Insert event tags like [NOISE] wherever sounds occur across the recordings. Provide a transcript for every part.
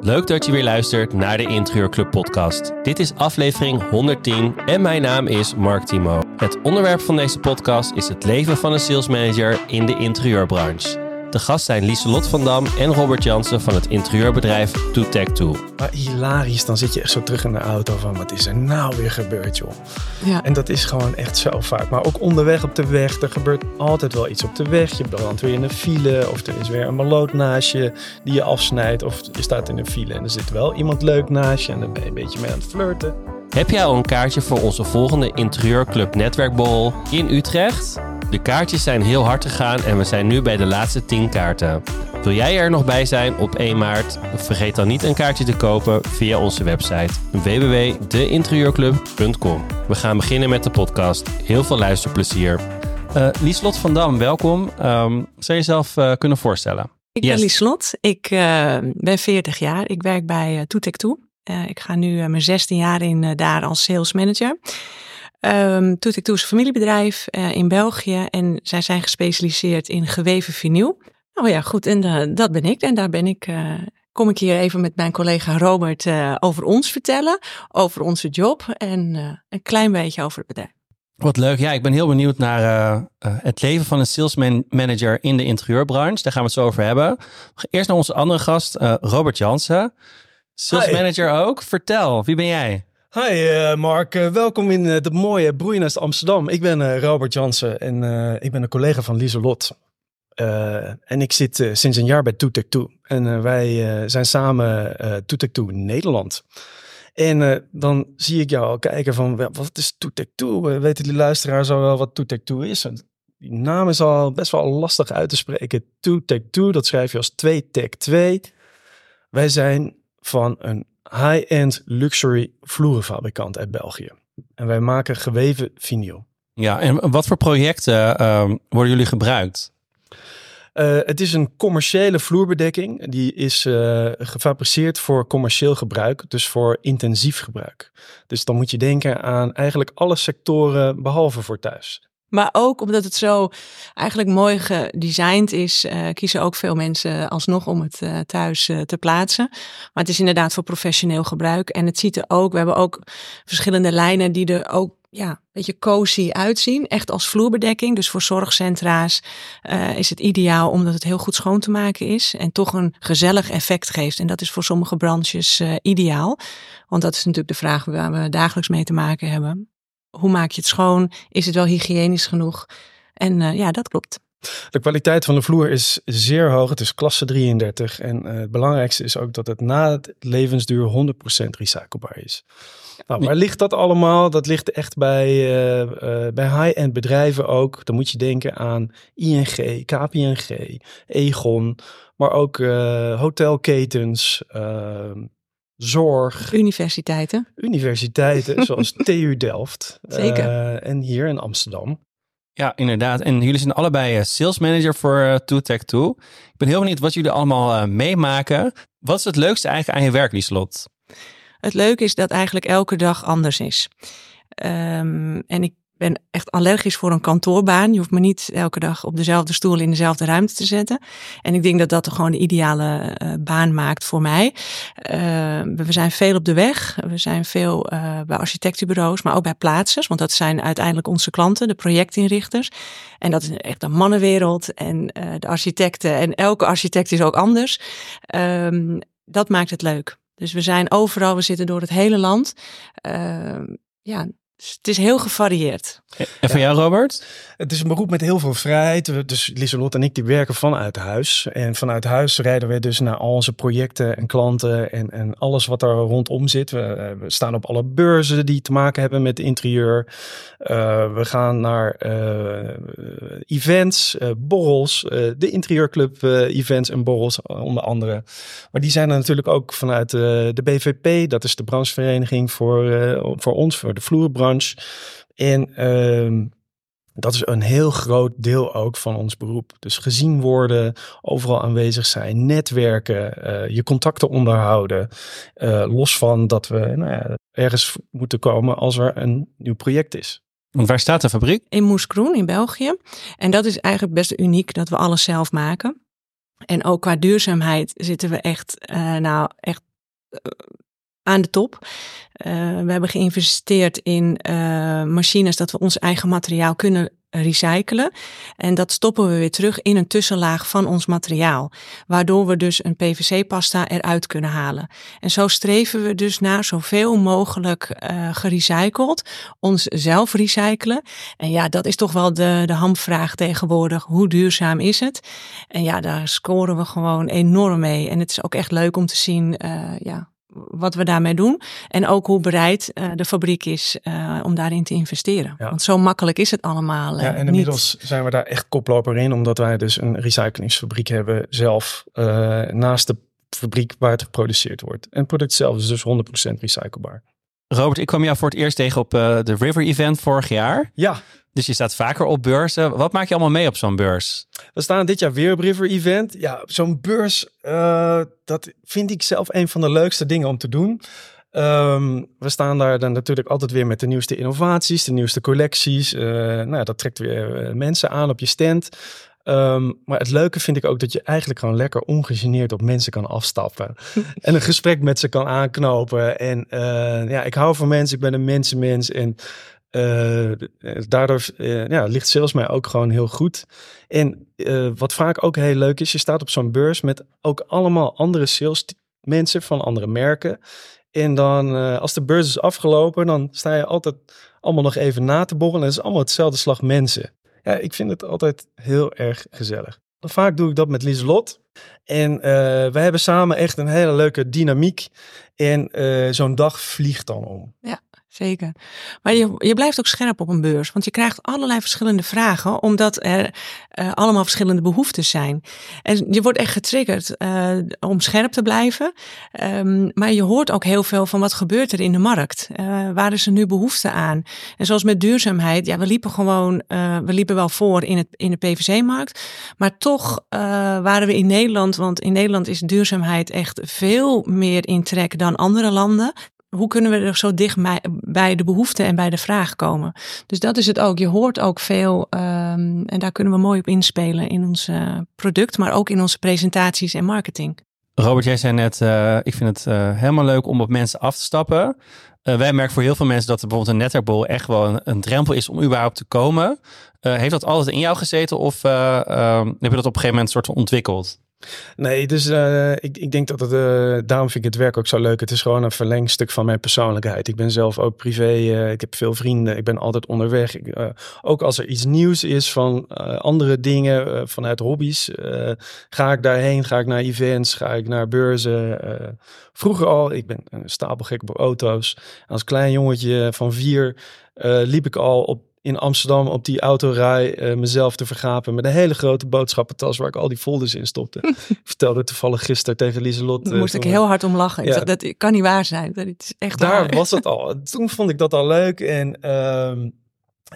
Leuk dat je weer luistert naar de Interieurclub podcast. Dit is aflevering 110 en mijn naam is Mark Timo. Het onderwerp van deze podcast is het leven van een salesmanager in de interieurbranche. De gast zijn Lieselot van Dam en Robert Jansen van het interieurbedrijf To Tech Two. Maar hilarisch, dan zit je echt zo terug in de auto van wat is er nou weer gebeurd joh. Ja. En dat is gewoon echt zo vaak. Maar ook onderweg op de weg, er gebeurt altijd wel iets op de weg. Je belandt weer in een file of er is weer een maloot naast je die je afsnijdt. Of je staat in een file en er zit wel iemand leuk naast je en dan ben je een beetje mee aan het flirten. Heb jij al een kaartje voor onze volgende Interieurclub Netwerkbol in Utrecht? De kaartjes zijn heel hard gegaan en we zijn nu bij de laatste 10 kaarten. Wil jij er nog bij zijn op 1 maart? Vergeet dan niet een kaartje te kopen via onze website www.deinterieurclub.com. We gaan beginnen met de podcast. Heel veel luisterplezier. Uh, Lieslot van Dam, welkom. Um, zou je jezelf uh, kunnen voorstellen? Ik ben Lieslot. Ik uh, ben 40 jaar. Ik werk bij uh, Toetek Toe. ik ga nu mijn 16 jaar in daar als sales manager. Um, Toetek Toe is een familiebedrijf uh, in België en zij zijn gespecialiseerd in geweven vinyl. Nou ja, goed, en uh, dat ben ik. En daar ben ik, uh, kom ik hier even met mijn collega Robert over ons vertellen, over onze job en een klein beetje over het bedrijf. Wat leuk. Ja, ik ben heel benieuwd naar het leven van een sales manager in de interieurbranche. Daar gaan we het zo over hebben. Eerst naar onze andere gast, Robert Jansen. Sales manager ook. Vertel, wie ben jij? Hi uh, Mark, uh, welkom in uh, de mooie Broeinest Amsterdam. Ik ben Robert Jansen en ik ben een collega van Lieselot. en ik zit sinds een jaar bij Toetek Toe. En wij zijn samen Toetek Toe Nederland. En dan zie ik jou al kijken van, wat is Toetek Toe? weten die luisteraars al wel wat Toetek Toe is? Die naam is al best wel lastig uit te spreken. Toetek Toe, dat schrijf je als 2 Tech 2. Wij zijn van een high-end luxury vloerenfabrikant uit België. En wij maken geweven vinyl. Ja, en wat voor projecten ehm, worden jullie gebruikt? Uh, het is een commerciële vloerbedekking. Die is uh, gefabriceerd voor commercieel gebruik, dus voor intensief gebruik. Dus dan moet je denken aan eigenlijk alle sectoren behalve voor thuis. Maar ook omdat het zo eigenlijk mooi gedesigned is, uh, kiezen ook veel mensen alsnog om het uh, thuis uh, te plaatsen. Maar het is inderdaad voor professioneel gebruik. En het ziet er ook, we hebben ook verschillende lijnen die er ook ja, een beetje cozy uitzien. Echt als vloerbedekking. Dus voor zorgcentra's is het ideaal omdat het heel goed schoon te maken is. En toch een gezellig effect geeft. En dat is voor sommige branches ideaal. Want dat is natuurlijk de vraag waar we dagelijks mee te maken hebben hoe maak je het schoon? Is het wel hygiënisch genoeg? En uh, ja, dat klopt. De kwaliteit van de vloer is zeer hoog. Het is klasse 33. En uh, het belangrijkste is ook dat het na het levensduur 100% recyclebaar is. Nou, waar ligt dat allemaal? Dat ligt echt bij, uh, bij high-end bedrijven ook. Dan moet je denken aan ING, KPNG, Egon, maar ook hotelketens, ehm, zorg. Universiteiten. Universiteiten, [LAUGHS] zoals TU Delft. Zeker. Uh, en hier in Amsterdam. Ja, inderdaad. En jullie zijn allebei uh, sales manager voor uh, Tech 2. Ik ben heel benieuwd wat jullie allemaal meemaken. Wat is het leukste eigenlijk aan je werk, Lieslot? Het leuke is dat eigenlijk elke dag anders is. Um, en ik ben echt allergisch voor een kantoorbaan. Je hoeft me niet elke dag op dezelfde stoel in dezelfde ruimte te zetten. En ik denk dat dat gewoon de ideale uh, baan maakt voor mij. Uh, we zijn veel op de weg. We zijn veel uh, bij architectenbureaus, maar ook bij plaatsers. Want dat zijn uiteindelijk onze klanten, de projectinrichters. En dat is echt een mannenwereld. En de architecten. En elke architect is ook anders. Um, dat maakt het leuk. Dus we zijn overal, we zitten door het hele land. ja, dus het is heel gevarieerd. En van jou, Robert? Het is een beroep met heel veel vrijheid. Dus Lieselot en ik die werken vanuit huis. En vanuit huis rijden we dus naar al onze projecten en klanten en, en alles wat er rondom zit. We, eh, we staan op alle beurzen die te maken hebben met interieur. Uh, we gaan naar uh, events, uh, borrels, de interieurclub events en borrels onder andere. Maar die zijn er natuurlijk ook vanuit de BVP. Dat is de branchevereniging voor, voor ons, voor de vloerbranche. En ehm, dat is een heel groot deel ook van ons beroep. Dus gezien worden, overal aanwezig zijn, netwerken, uh, je contacten onderhouden. Uh, los van dat we nou ja, ergens moeten komen als er een nieuw project is. Want waar staat de fabriek? In Moeskroen in België. En dat is eigenlijk best uniek dat we alles zelf maken. En ook qua duurzaamheid zitten we echt, uh, nou, echt aan de top. Uh, we hebben geïnvesteerd in machines dat we ons eigen materiaal kunnen recyclen. En dat stoppen we weer terug in een tussenlaag van ons materiaal. Waardoor we dus een PVC-pasta eruit kunnen halen. En zo streven we dus naar zoveel mogelijk uh, gerecycled. Ons zelf recyclen. En ja, dat is toch wel de, de hamvraag tegenwoordig. Hoe duurzaam is het? En ja, daar scoren we gewoon enorm mee. En het is ook echt leuk om te zien ja, wat we daarmee doen. En ook hoe bereid uh, de fabriek is uh, om daarin te investeren. Ja. Want zo makkelijk is het allemaal. Uh, ja, en inmiddels niet. zijn we daar echt koploper in, omdat wij dus een recyclingsfabriek hebben zelf naast de fabriek waar het geproduceerd wordt. En het product zelf is dus 100% recyclebaar. Robert, ik kwam jou voor het eerst tegen op de River Event vorig jaar. Ja. Dus je staat vaker op beurzen. Wat maak je allemaal mee op zo'n beurs? We staan dit jaar weer op River Event. Ja, zo'n beurs, uh, dat vind ik zelf een van de leukste dingen om te doen. Um, we staan daar dan natuurlijk altijd weer met de nieuwste innovaties, de nieuwste collecties. Uh, nou, dat trekt weer uh, mensen aan op je stand. Um, maar het leuke vind ik ook dat je eigenlijk gewoon lekker ongegeneerd op mensen kan afstappen. [LAUGHS] en een gesprek met ze kan aanknopen. En ja, ik hou van mensen, ik ben een mensenmens. En uh, daardoor uh, ja, ligt sales mij ook gewoon heel goed. En uh, wat vaak ook heel leuk is, je staat op zo'n beurs met ook allemaal andere sales mensen van andere merken. En dan als de beurs is afgelopen, dan sta je altijd allemaal nog even na te borrelen. En het is allemaal hetzelfde slag mensen. Ja, ik vind het altijd heel erg gezellig. Vaak doe ik dat met Lieselot. En uh, wij hebben samen echt een hele leuke dynamiek. En zo'n dag vliegt dan om. Ja zeker. Maar je, je blijft ook scherp op een beurs, want je krijgt allerlei verschillende vragen, omdat er uh, allemaal verschillende behoeftes zijn. En je wordt echt getriggerd uh, om scherp te blijven. Um, maar je hoort ook heel veel van wat gebeurt er in de markt. Uh, waar is er nu behoefte aan? En zoals met duurzaamheid, ja, we liepen gewoon, we liepen wel voor in, het, in de PVC-markt, maar toch waren we in Nederland, want in Nederland is duurzaamheid echt veel meer in trek dan andere landen hoe kunnen we er zo dicht bij de behoefte en bij de vraag komen? Dus dat is het ook. Je hoort ook veel um, en daar kunnen we mooi op inspelen in ons uh, product, maar ook in onze presentaties en marketing. Robert, jij zei net, uh, ik vind het uh, helemaal leuk om op mensen af te stappen. wij merken voor heel veel mensen dat er bijvoorbeeld een netterbol echt wel een, een, drempel is om überhaupt te komen. heeft dat altijd in jou gezeten of ehm, heb je dat op een gegeven moment soort van ontwikkeld? Nee, dus ik, ik denk dat het, uh, daarom vind ik het werk ook zo leuk. Het is gewoon een verlengstuk van mijn persoonlijkheid. Ik ben zelf ook privé, uh, ik heb veel vrienden, ik ben altijd onderweg. Ik, ook als er iets nieuws is van andere dingen, vanuit hobby's, ga ik daarheen, ga ik naar events, ga ik naar beurzen. vroeger al, ik ben een stapelgek op auto's. als klein jongetje van vier liep ik al op in Amsterdam op die autorij uh, mezelf te vergapen met een hele grote boodschappentas waar ik al die folders in stopte. [LAUGHS] ik vertelde toevallig gisteren tegen Lieselot. Daar moest ik heel hard om lachen. Ja. dat kan niet waar zijn. Dat is echt Daar was het [LAUGHS] al. Toen vond ik dat al leuk en uh,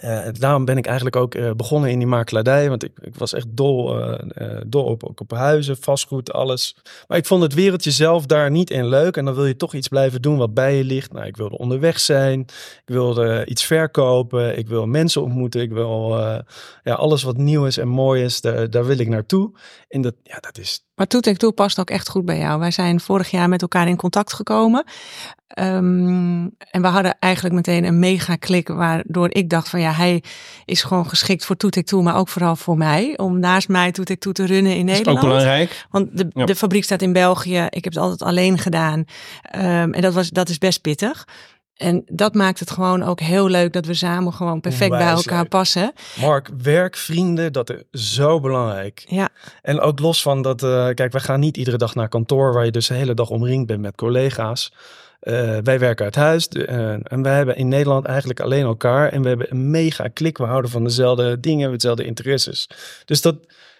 uh, daarom ben ik eigenlijk ook uh, begonnen in die makelaardij. Want ik, ik was echt dol, uh, dol op, ook op huizen, vastgoed, alles. Maar ik vond het wereldje zelf daar niet in leuk. En dan wil je toch iets blijven doen wat bij je ligt. Nou, ik wilde onderweg zijn. Ik wilde iets verkopen. Ik wil mensen ontmoeten. Ik wil ja, alles wat nieuw is en mooi is, daar, daar wil ik naartoe. En dat, ja, dat is maar Toetek Toe past ook echt goed bij jou. Wij zijn vorig jaar met elkaar in contact gekomen. Um, en we hadden eigenlijk meteen een mega klik, waardoor ik dacht van ja, hij is gewoon geschikt voor Toetek Toe, maar ook vooral voor mij. Om naast mij Toetek Toe te runnen in Nederland. Is ook belangrijk. Want de, ja. de fabriek staat in België. Ik heb het altijd alleen gedaan. Um, en dat, was, dat is best pittig. En dat maakt het gewoon ook heel leuk dat we samen gewoon perfect bij elkaar leuk. passen. Mark, werk, vrienden, dat is zo belangrijk. Ja. En ook los van dat, uh, kijk, we gaan niet iedere dag naar kantoor waar je dus de hele dag omringd bent met collega's. Uh, wij werken uit huis uh, en wij hebben in Nederland eigenlijk alleen elkaar. En we hebben een mega klik. We houden van dezelfde dingen, dezelfde interesses. Dus dat,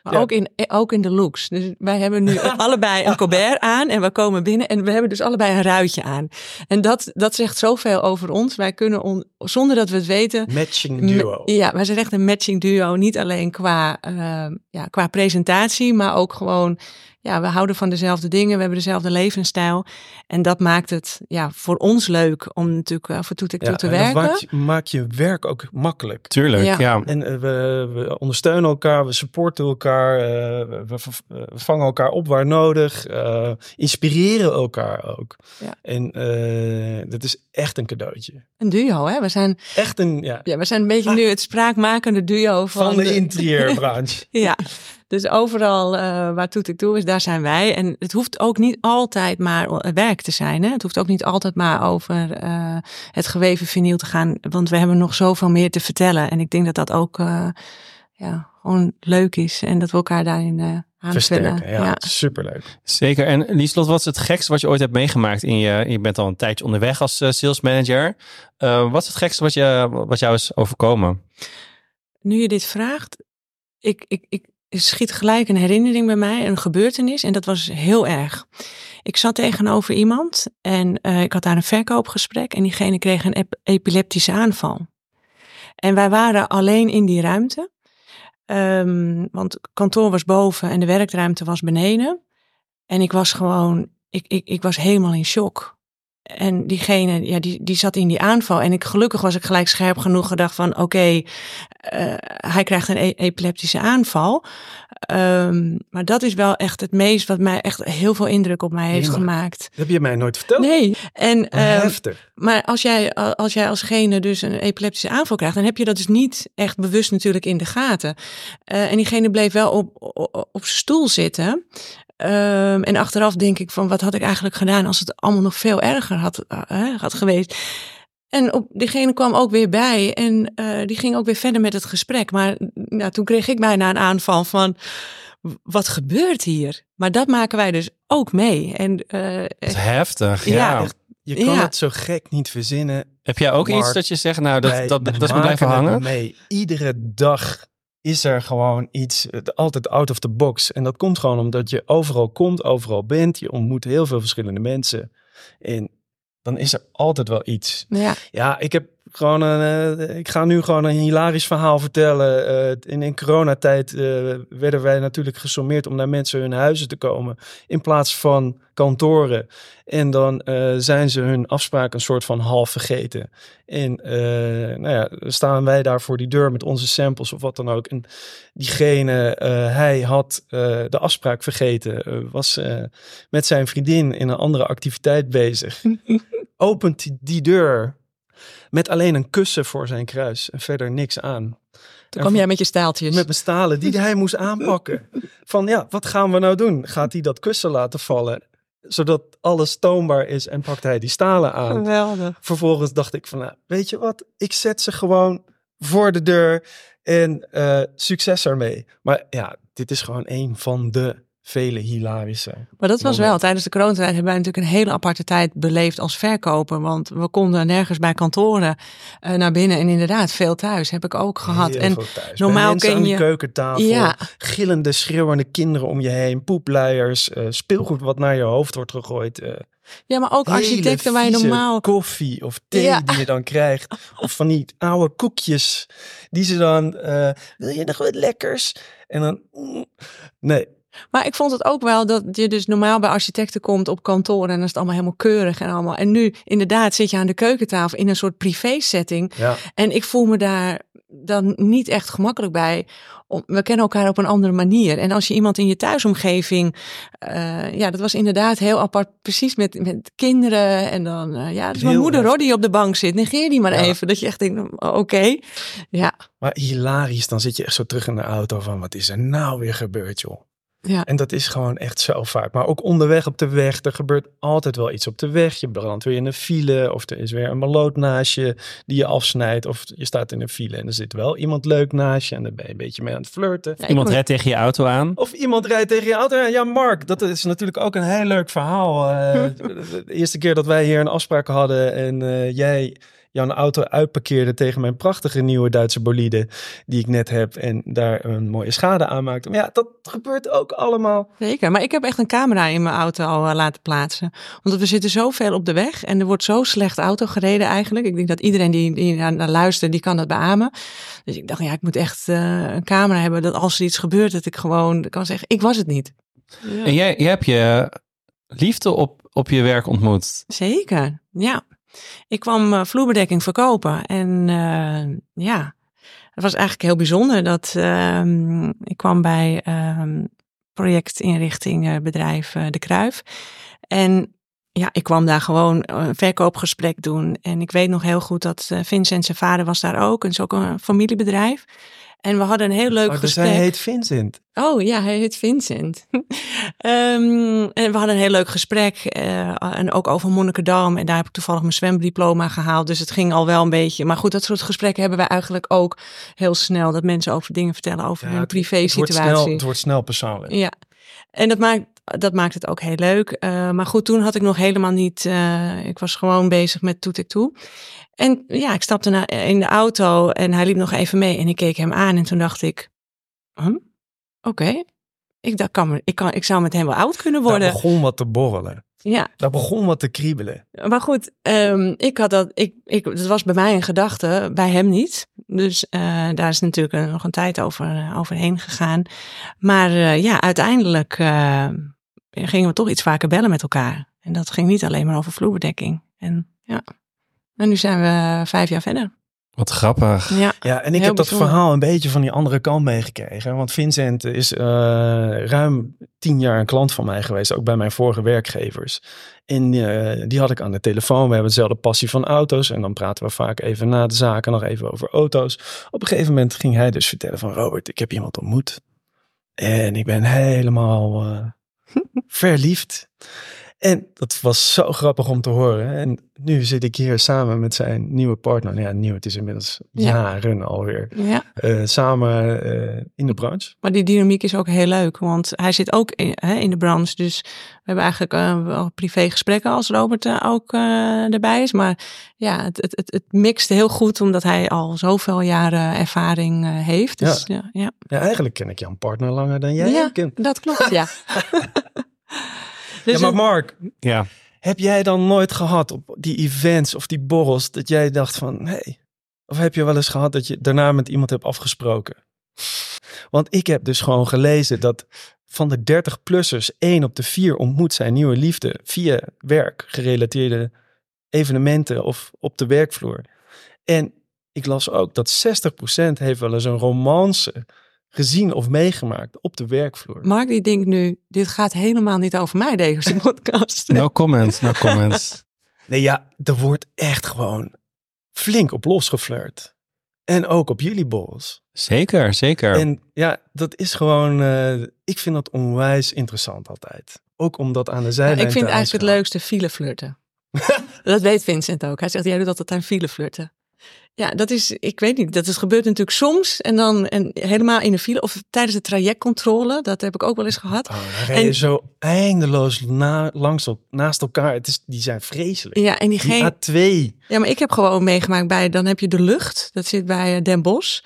maar ja. ook, in, ook in de looks. Dus wij hebben nu [LAUGHS] allebei een Colbert aan en we komen binnen en we hebben dus allebei een ruitje aan. En dat, dat zegt zoveel over ons. Wij kunnen, on, zonder dat we het weten... Matching duo. Ja, wij zijn echt een matching duo. Niet alleen qua uh, ja, qua presentatie, maar ook gewoon ja, we houden van dezelfde dingen, we hebben dezelfde levensstijl. En dat maakt het ja, voor ons leuk om natuurlijk af en toe te, Ja, te en werken. dat maakt, je- maakt je werk ook makkelijk. Tuurlijk, Ja. ja. En eh, we, we ondersteunen elkaar, we supporten elkaar, eh, we, we, vangen elkaar op waar nodig, eh, inspireren elkaar ook. Ja. En eh, dat is echt een cadeautje. Een duo, hè? We zijn, Echt een, ja, ja, we zijn een beetje nu het spraakmakende duo van, van de interieurbranche. [LAUGHS] Ja, dus overal uh, waar Toet ik toe is, daar zijn wij. En het hoeft ook niet altijd maar eh, werk te zijn. Hè? Het hoeft ook niet altijd maar over uh, het geweven vinyl te gaan. Want we hebben nog zoveel meer te vertellen. En ik denk dat dat ook uh, ja, gewoon leuk is. En dat we elkaar daarin uh. Versterken, ja, ja. superleuk. Zeker. En Lieslot, wat is het gekste wat je ooit hebt meegemaakt? In je, je bent al een tijdje onderweg als uh, sales manager. Uh, wat is het gekste wat, je, wat jou is overkomen? Nu je dit vraagt, ik, ik, ik schiet gelijk een herinnering bij mij, een gebeurtenis. En dat was heel erg. Ik zat tegenover iemand en uh, ik had daar een verkoopgesprek. En diegene kreeg een ep epileptische aanval. En wij waren alleen in die ruimte. Um, want het kantoor was boven en de werkruimte was beneden. En ik was gewoon, ik, ik, ik was helemaal in shock. En diegene, ja, die, die zat in die aanval. En ik, gelukkig was ik gelijk scherp genoeg gedacht van... oké, okay, uh, hij krijgt een e epileptische aanval. Um, maar dat is wel echt het meest wat mij echt heel veel indruk op mij heeft gemaakt. Dat heb je mij nooit verteld? Nee. En, um, Heftig. maar als jij, als jij alsgene dus een epileptische aanval krijgt... dan heb je dat dus niet echt bewust natuurlijk in de gaten. Uh, en diegene bleef wel op, op, op zijn stoel zitten... Um, en achteraf denk ik van wat had ik eigenlijk gedaan als het allemaal nog veel erger had, uh, had geweest. En op, diegene kwam ook weer bij en uh, die ging ook weer verder met het gesprek. Maar nou, toen kreeg ik bijna een aanval van wat gebeurt hier? Maar dat maken wij dus ook mee. En, uh, dat is heftig, ja. ja. Je kan ja. het zo gek niet verzinnen. Heb jij ook Mark, iets dat je zegt, nou dat, dat, dat is me blijven hangen? Mee. Iedere dag is er gewoon iets, altijd out of the box. En dat komt gewoon omdat je overal komt, overal bent. Je ontmoet heel veel verschillende mensen. En dan is er altijd wel iets. Ja, ja ik heb gewoon een, uh, ik ga nu gewoon een hilarisch verhaal vertellen. Uh, in, in coronatijd uh, werden wij natuurlijk gesommeerd om naar mensen hun huizen te komen. In plaats van kantoren. En dan zijn ze hun afspraak een soort van half vergeten. En nou ja, staan wij daar voor die deur met onze samples of wat dan ook. En diegene, hij had de afspraak vergeten. was met zijn vriendin in een andere activiteit bezig. [LAUGHS] Opent die, die deur met alleen een kussen voor zijn kruis en verder niks aan. Toen kwam jij met je staaltjes. Met mijn stalen die hij moest aanpakken. [LAUGHS] Van ja, wat gaan we nou doen? Gaat hij dat kussen laten vallen? Zodat alles toonbaar is en pakt hij die stalen aan. Geweldig. Vervolgens dacht ik van, nou, weet je wat? Ik zet ze gewoon voor de deur en uh, succes ermee. Maar ja, dit is gewoon een van de vele hilarische. Maar dat was wel, tijdens de coronatijd hebben wij natuurlijk een hele aparte tijd beleefd als verkoper. Want we konden nergens bij kantoren uh, naar binnen. En inderdaad, veel thuis heb ik ook gehad. Heel en normaal ken je keukentafel, Ja. gillende, schreeuwende kinderen om je heen, poepluiers, uh, speelgoed wat naar je hoofd wordt gegooid. Uh, Ja, maar ook architecten waar je normaal. koffie of thee Ja. die je dan krijgt. Of van die oude koekjes die ze dan... eh, wil je nog wat lekkers? En dan... mm, nee, Maar ik vond het ook wel dat je dus normaal bij architecten komt op kantoor en dan is het allemaal helemaal keurig en allemaal. En nu inderdaad zit je aan de keukentafel in een soort privé setting. ja. En ik voel me daar dan niet echt gemakkelijk bij. We kennen elkaar op een andere manier. En als je iemand in je thuisomgeving. eh, ja, dat was inderdaad heel apart. Precies met, met kinderen. En dan. eh, ja, dus mijn moeder hoor, die op de bank zit. Negeer die maar Ja. even. Dat je echt denkt: oh, oké. Ja, Maar hilarisch, dan zit je echt zo terug in de auto van... wat is er nou weer gebeurd, joh? Ja. En dat is gewoon echt zo vaak. Maar ook onderweg op de weg, er gebeurt altijd wel iets op de weg. Je brandt weer in een file of er is weer een maloot naast je die je afsnijdt. Of je staat in een file en er zit wel iemand leuk naast je en daar ben je een beetje mee aan het flirten. Ja, Iemand moet- rijdt tegen je auto aan. Of iemand rijdt tegen je auto. Ja, Mark, dat is natuurlijk ook een heel leuk verhaal. Eh, [LAUGHS] de eerste keer dat wij hier een afspraak hadden en eh, jij jouw auto uitparkeerde tegen mijn prachtige nieuwe Duitse bolide die ik net heb en daar een mooie schade aan maakte. Maar ja, dat gebeurt ook allemaal. Zeker, maar ik heb echt een camera in mijn auto al eh, laten plaatsen. Omdat we zitten zo ver op de weg en er wordt zo slecht auto gereden eigenlijk. Ik denk dat iedereen die, die naar, naar luistert, die kan dat beamen. Dus ik dacht, ja, ik moet echt uh, een camera hebben dat als er iets gebeurt, dat ik gewoon kan zeggen, ik was het niet. Ja. En jij, jij hebt je liefde op, op je werk ontmoet. Zeker, ja. Ik kwam uh, vloerbedekking verkopen en uh, ja, het was eigenlijk heel bijzonder dat uh, ik kwam bij um, projectinrichting bedrijf De Kruif. En ja, ik kwam daar gewoon een verkoopgesprek doen. En ik weet nog heel goed dat Vincent zijn vader was daar ook. En is ook een familiebedrijf. En we hadden een heel leuk oh, gesprek. Dus hij heet Vincent. Oh ja, hij heet Vincent. um, [LAUGHS] en we hadden een heel leuk gesprek. Uh, en ook over Monnikendam. En daar heb ik toevallig mijn zwemdiploma gehaald. Dus het ging al wel een beetje. Maar goed, dat soort gesprekken hebben wij eigenlijk ook heel snel. Dat mensen over dingen vertellen over ja, hun privé situatie. Het wordt, snel, het wordt snel persoonlijk. Ja. En dat maakt, dat maakt het ook heel leuk. Uh, maar goed, toen had ik nog helemaal niet. Uh, ik was gewoon bezig met Toet ik toe. En ja, ik stapte naar, in de auto en hij liep nog even mee. En ik keek hem aan en toen dacht ik, huh? oké. Okay. Ik, kan, ik, kan, ik zou met hem wel oud kunnen worden. Daar begon wat te borrelen. Ja. Daar begon wat te kriebelen. Maar goed, um, ik had dat, ik, ik, dat was bij mij een gedachte, bij hem niet. Dus uh, daar is natuurlijk nog een tijd over, overheen gegaan. Maar uh, ja, uiteindelijk uh, gingen we toch iets vaker bellen met elkaar. En dat ging niet alleen maar over vloerbedekking. En ja. En nu zijn we vijf jaar verder. Wat grappig. Ja, ja en ik heb dat verhaal een beetje van die andere kant meegekregen. Want Vincent is uh, ruim tien jaar een klant van mij geweest, ook bij mijn vorige werkgevers. En uh, die had ik aan de telefoon. We hebben hetzelfde passie van auto's. En dan praten we vaak even na de zaken nog even over auto's. Op een gegeven moment ging hij dus vertellen van Robert, ik heb iemand ontmoet. En ik ben helemaal uh, verliefd. En dat was zo grappig om te horen. En nu zit ik hier samen met zijn nieuwe partner. Nou ja, nieuw, het is inmiddels ja. jaren alweer. Ja. Uh, samen uh, in de branche. Maar die dynamiek is ook heel leuk, want hij zit ook in, hè, in de branche. Dus we hebben eigenlijk uh, wel privé gesprekken als Robert ook erbij is. Maar ja, het, het, het, het mixt heel goed, omdat hij al zoveel jaren ervaring heeft. Dus, ja. Ja, ja. eigenlijk ken ik jouw partner langer dan jij ja, kent. dat klopt, ja. [LAUGHS] Dus ja, maar Mark, ja. heb jij dan nooit gehad op die events of die borrels dat jij dacht van, hey, of heb je wel eens gehad dat je daarna met iemand hebt afgesproken? Want ik heb dus gewoon gelezen dat van de 30-plussers één op de vier ontmoet zijn nieuwe liefde via werk gerelateerde evenementen of op de werkvloer. En ik las ook dat 60% heeft wel eens een romance gezien of meegemaakt op de werkvloer. Mark die denkt nu, dit gaat helemaal niet over mij deze [LAUGHS] podcast. No comments, no comments. [LAUGHS] nee ja, er wordt echt gewoon flink op losgeflirt. En ook op jullie borrels. Zeker, zeker. En ja, dat is gewoon, uh, ik vind dat onwijs interessant altijd. Ook omdat aan de zijlijn Ik vind eigenlijk het leukste file flirten. [LAUGHS] dat weet Vincent ook. Hij zegt, jij doet altijd aan file flirten. Ja, dat is, ik weet niet, dat is gebeurt natuurlijk soms en dan en helemaal in de file of tijdens de trajectcontrole, dat heb ik ook wel eens gehad. Oh, je en, zo eindeloos na, langs op, naast elkaar. Het is, die zijn vreselijk. Ja, en diegene. Die A2. Ja, maar ik heb gewoon meegemaakt bij, dan heb je de lucht, dat zit bij Den Bosch.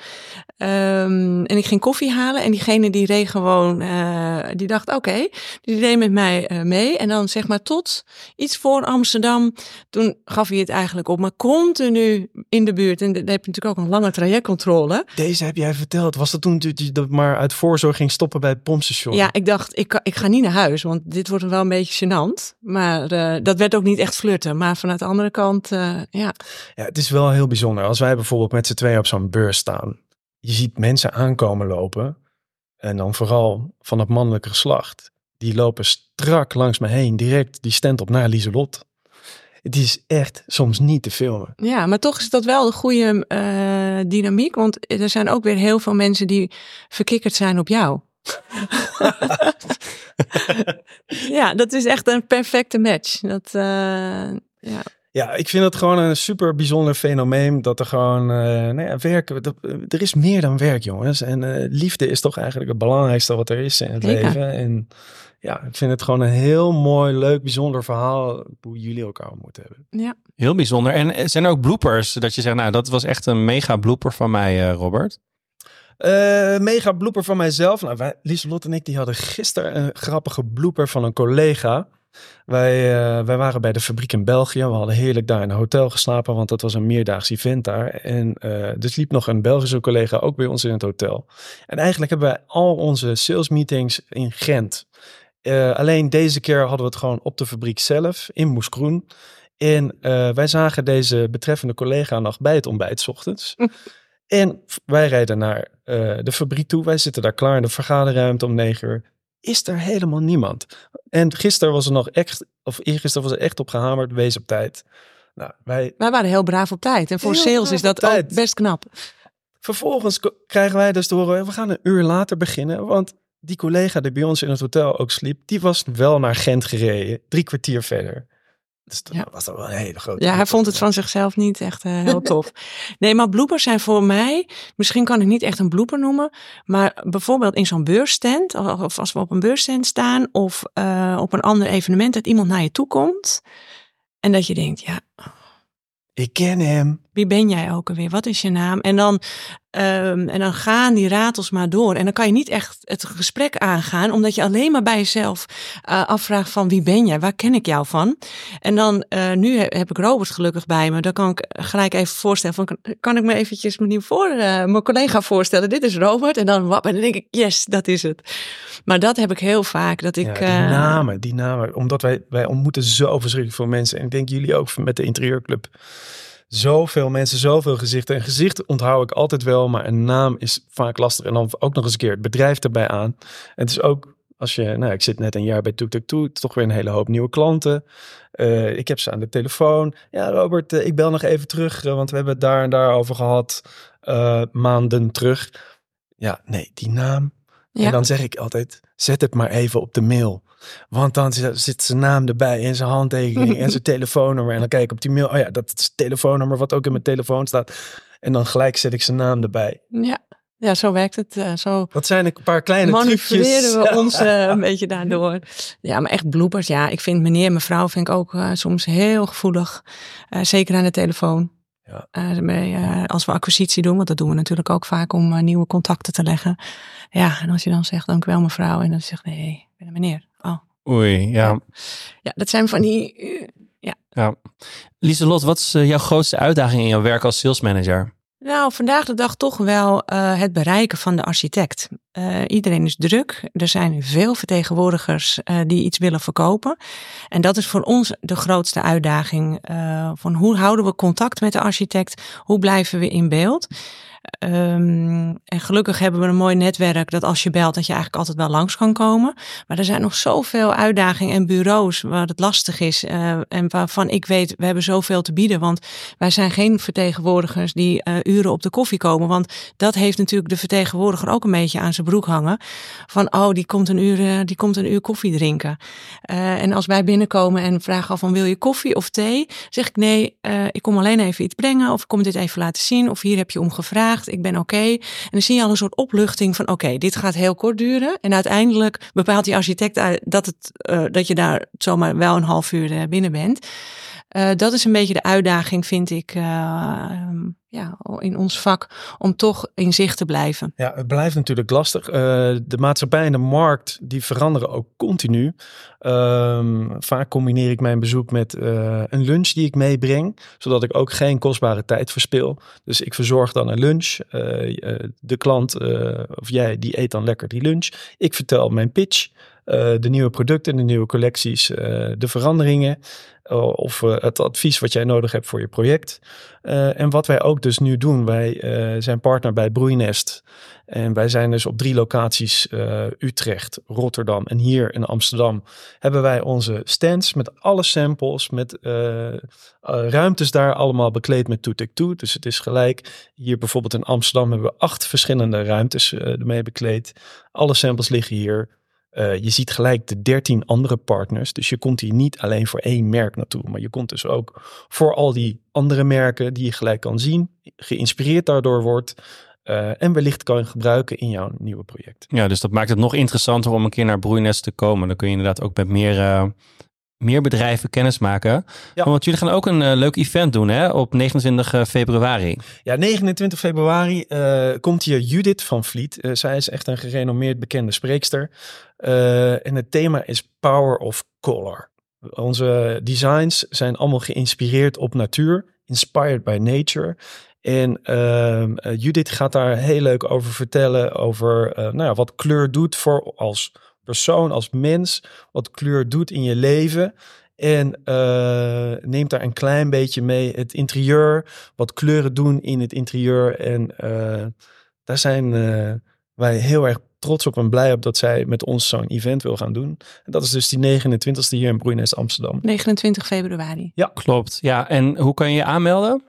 Um, en ik ging koffie halen en diegene die reed gewoon, uh, die dacht oké, okay, die reed met mij uh, mee. En dan zeg maar tot iets voor Amsterdam, toen gaf hij het eigenlijk op. Maar continu in de buurt, en dan heb je natuurlijk ook een lange trajectcontrole. Deze heb jij verteld. Was dat toen dat je dat maar uit voorzorg ging stoppen bij het pompstation? Ja, ik dacht, ik, ik ga niet naar huis, want dit wordt wel een beetje gênant. Maar uh, dat werd ook niet echt flirten. Maar vanuit de andere kant, ja. Ja, het is wel heel bijzonder. Als wij bijvoorbeeld met z'n tweeën op zo'n beurs staan je ziet mensen aankomen lopen. En dan vooral van het mannelijke geslacht. Die lopen strak langs me heen, direct die stand op naar Lieselot. Het is echt soms niet te filmen. Ja, maar toch is dat wel een goede uh, dynamiek. Want er zijn ook weer heel veel mensen die verkikkerd zijn op jou. [LAUGHS] ja, dat is echt een perfecte match. Dat, uh, ja. Ja, ik vind het gewoon een super bijzonder fenomeen dat er gewoon, uh, nou ja, werk, dat, er is meer dan werk, jongens. En liefde is toch eigenlijk het belangrijkste wat er is in het leven. En ja, ik vind het gewoon een heel mooi, leuk, bijzonder verhaal hoe jullie elkaar ontmoet hebben. Ja. Heel bijzonder. En eh, zijn er ook bloopers dat je zegt, nou, dat was echt een mega blooper van mij, eh, Robert? Eh, mega blooper van mijzelf. Nou, wij, Lieselot en ik die hadden gisteren een grappige blooper van een collega. Wij, eh, wij waren bij de fabriek in België. We hadden heerlijk daar in een hotel geslapen, want dat was een meerdaags event daar. En uh, dus liep nog een Belgische collega ook bij ons in het hotel. En eigenlijk hebben wij al onze sales meetings in Gent. Uh, alleen deze keer hadden we het gewoon op de fabriek zelf in Moeskroen. En wij zagen deze betreffende collega nog bij het ontbijt 's ochtends. [LAUGHS] En wij rijden naar uh, de fabriek toe. Wij zitten daar klaar in de vergaderruimte om negen uur. Is er helemaal niemand. En gisteren was er nog echt, of eergisteren was er echt op gehamerd, wees op tijd. Nou, wij, wij waren heel braaf op tijd. En voor sales is dat ook best knap. Vervolgens krijgen wij dus te horen, we gaan een uur later beginnen. Want die collega die bij ons in het hotel ook sliep, die was wel naar Gent gereden. Drie kwartier verder. Dus dat Ja. was dat wel een hele grote. Ja, hij vond het van zichzelf niet echt eh, heel tof. Nee, maar bloopers zijn voor mij, misschien kan ik niet echt een blooper noemen, maar bijvoorbeeld in zo'n beursstand, of als we op een beursstand staan, of eh, op een ander evenement, dat iemand naar je toe komt en dat je denkt, ja, Ik ken hem. Wie ben jij ook alweer? Wat is je naam? En dan, ehm, en dan gaan die ratels maar door. En dan kan je niet echt het gesprek aangaan, omdat je alleen maar bij jezelf eh, afvraagt van wie ben jij? Waar ken ik jou van? En dan, eh, nu he- heb ik Robert gelukkig bij me. Dan kan ik gelijk even voorstellen van, kan, ik me eventjes mijn, nieuwe voor, eh, mijn collega voorstellen? Dit is Robert. En dan, wap, en dan denk ik, yes, dat is het. Maar dat heb ik heel vaak, dat ik... ja, die eh, namen, die namen. Omdat wij, wij ontmoeten zo verschrikkelijk veel mensen. En ik denk jullie ook met de interieurclub. Zoveel mensen, zoveel gezichten. Een gezicht onthoud ik altijd wel, maar een naam is vaak lastig. En dan ook nog eens een keer het bedrijf erbij aan. En het is ook, als je, nou ik zit net een jaar bij ToekToek toch weer een hele hoop nieuwe klanten. Eh, ik heb ze aan de telefoon. Ja, Robert, eh, ik bel nog even terug, eh, want we hebben het daar en daar over gehad eh, maanden terug. Ja, nee, die naam. Ja. En dan zeg ik altijd, zet het maar even op de mail. Want dan zit zijn naam erbij en zijn handtekening en zijn [LAUGHS] telefoonnummer. En dan kijk ik op die mail, oh ja, dat is het telefoonnummer wat ook in mijn telefoon staat. En dan gelijk zet ik zijn naam erbij. ja. ja, zo werkt het. eh, zo Dat zijn een paar kleine trucjes. manoeuvreren we Ja. ons eh, [LAUGHS] een beetje daardoor. Ja, maar echt bloepers. Ja, ik vind meneer en mevrouw vind ik ook eh, soms heel gevoelig. Zeker aan de telefoon. Ja. Bij, als we acquisitie doen, want dat doen we natuurlijk ook vaak om nieuwe contacten te leggen. Ja, en als je dan zegt, dank u wel mevrouw. En dan zegt, nee, ik ben een meneer. Oei, ja. Ja, dat zijn van die... eh, ja. Lieselot, wat is eh, jouw grootste uitdaging in jouw werk als salesmanager? Nou, vandaag de dag toch wel eh, het bereiken van de architect. Iedereen is druk. Er zijn veel vertegenwoordigers die iets willen verkopen. En dat is voor ons de grootste uitdaging. van hoe houden we contact met de architect? Hoe blijven we in beeld? Ehm, en gelukkig hebben we een mooi netwerk dat als je belt, dat je eigenlijk altijd wel langs kan komen. Maar er zijn nog zoveel uitdagingen en bureaus waar het lastig is. eh, en waarvan ik weet, we hebben zoveel te bieden. Want wij zijn geen vertegenwoordigers die eh, uren op de koffie komen. Want dat heeft natuurlijk de vertegenwoordiger ook een beetje aan zijn broek hangen. Van, oh, die komt een uur, eh, die komt een uur koffie drinken. En als wij binnenkomen en vragen al van, wil je koffie of thee? Zeg ik, nee, ik kom alleen even iets brengen. Of ik kom dit even laten zien. Of hier heb je om gevraagd. Ik ben oké. En dan zie je al een soort opluchting van, oké, dit gaat heel kort duren. En uiteindelijk bepaalt die architect dat, het, eh, dat je daar zomaar wel een half uur eh, binnen bent. Eh, dat is een beetje de uitdaging, vind ik, ja, in ons vak, om toch in zicht te blijven. Ja, het blijft natuurlijk lastig. Eh, de maatschappij en de markt die veranderen ook continu. Ehm, vaak combineer ik mijn bezoek met eh, een lunch die ik meebreng, zodat ik ook geen kostbare tijd verspil. Dus ik verzorg dan een lunch. Eh, de klant of jij die eet dan lekker die lunch. Ik vertel mijn pitch, de nieuwe producten, de nieuwe collecties, eh, de veranderingen eh, of eh, het advies wat jij nodig hebt voor je project. Eh, en wat wij ook dus nu doen, wij eh, zijn partner bij Broeinest. En wij zijn dus op drie locaties, eh, Utrecht, Rotterdam en hier in Amsterdam, hebben wij onze stands met alle samples, met eh, eh, ruimtes daar allemaal bekleed met Toetek Toe. Dus het is gelijk, hier bijvoorbeeld in Amsterdam hebben we acht verschillende ruimtes eh, ermee bekleed. Alle samples liggen hier. Eh, je ziet gelijk de 13 andere partners. Dus je komt hier niet alleen voor één merk naartoe. Maar je komt dus ook voor al die andere merken die je gelijk kan zien. Geïnspireerd daardoor wordt. eh, en wellicht kan gebruiken in jouw nieuwe project. Ja, dus dat maakt het nog interessanter om een keer naar Broeinest te komen. Dan kun je inderdaad ook met meer, uh, meer bedrijven kennis maken. Ja. Want jullie gaan ook een uh, leuk event doen hè, op 29 februari. Ja, 29 februari komt hier Judith van Vliet. zij is echt een gerenommeerd bekende spreekster. en het thema is Power of Color. Onze designs zijn allemaal geïnspireerd op natuur, inspired by nature. En uh, Judith gaat daar heel leuk over vertellen. Over nou ja, wat kleur doet voor als persoon, als mens. Wat kleur doet in je leven. En uh, neemt daar een klein beetje mee het interieur. Wat kleuren doen in het interieur. En daar zijn wij heel erg trots op en blij op dat zij met ons zo'n event wil gaan doen. En dat is dus die 29e hier in Broeinest Amsterdam. 29 februari. Ja, klopt. Ja, en hoe kan je je aanmelden?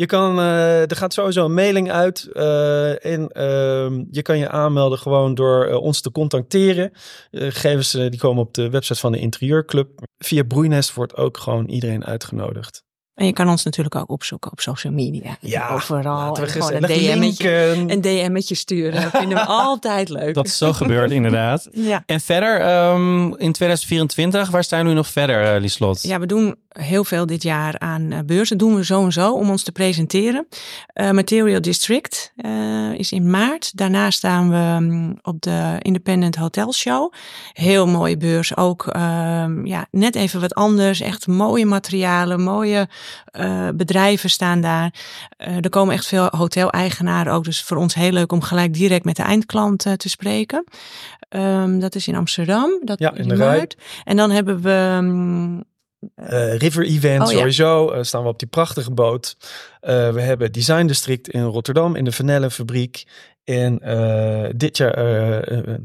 Je kan, uh, er gaat sowieso een mailing uit uh, en uh, je kan je aanmelden gewoon door uh, ons te contacteren. gegevens die komen op de website van de Interieurclub. Via Broeinest wordt ook gewoon iedereen uitgenodigd. En je kan ons natuurlijk ook opzoeken op social media. Ja, overal. En gewoon een DM'tje, een DM'tje sturen. Dat vinden we [LAUGHS] altijd leuk. Dat is zo gebeurd, inderdaad. Ja. En verder, um, in 2024, waar staan we nog verder, uh, Lieslot? Ja, we doen heel veel dit jaar aan uh, beurzen. doen we zo en zo om ons te presenteren. Uh, Material District uh, is in maart. Daarna staan we um, op de Independent Hotel Show. Heel mooie beurs. Ook ehm, ja, net even wat anders. Echt mooie materialen, mooie uh, bedrijven staan daar. Er komen echt veel hoteleigenaren ook. Dus voor ons heel leuk om gelijk direct met de eindklant te spreken. Um, dat is in Amsterdam. Dat ja, in de. En dan hebben we... Uh, River Event, oh, sowieso ja. uh, staan we op die prachtige boot. Uh, we hebben Design District in Rotterdam, in de Vanellenfabriek. En dit jaar,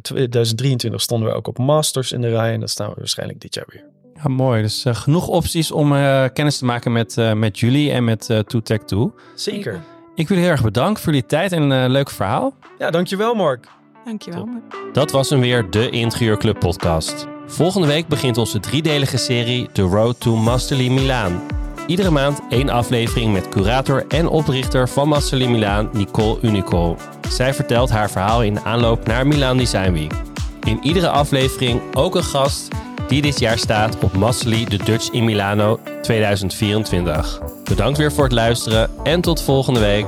2023, stonden we ook op Masters in de rij. En dat staan we waarschijnlijk dit jaar weer. Ja, mooi. Dus uh, genoeg opties om uh, kennis te maken met, uh, met jullie en met uh, Tech 2 Zeker. Ik wil heel erg bedanken voor jullie tijd en een leuk verhaal. Ja, dankjewel Mark. Dankjewel. Dat was hem weer, de Interieurclub podcast. Volgende week begint onze driedelige serie The Road to Masterly Milaan. Iedere maand één aflevering met curator en oprichter van Masterly Milaan, Nicole Unicol. Zij vertelt haar verhaal in aanloop naar Milaan Design Week. In iedere aflevering ook een gast die dit jaar staat op Massely de Dutch in Milano 2024. Bedankt weer voor het luisteren en tot volgende week.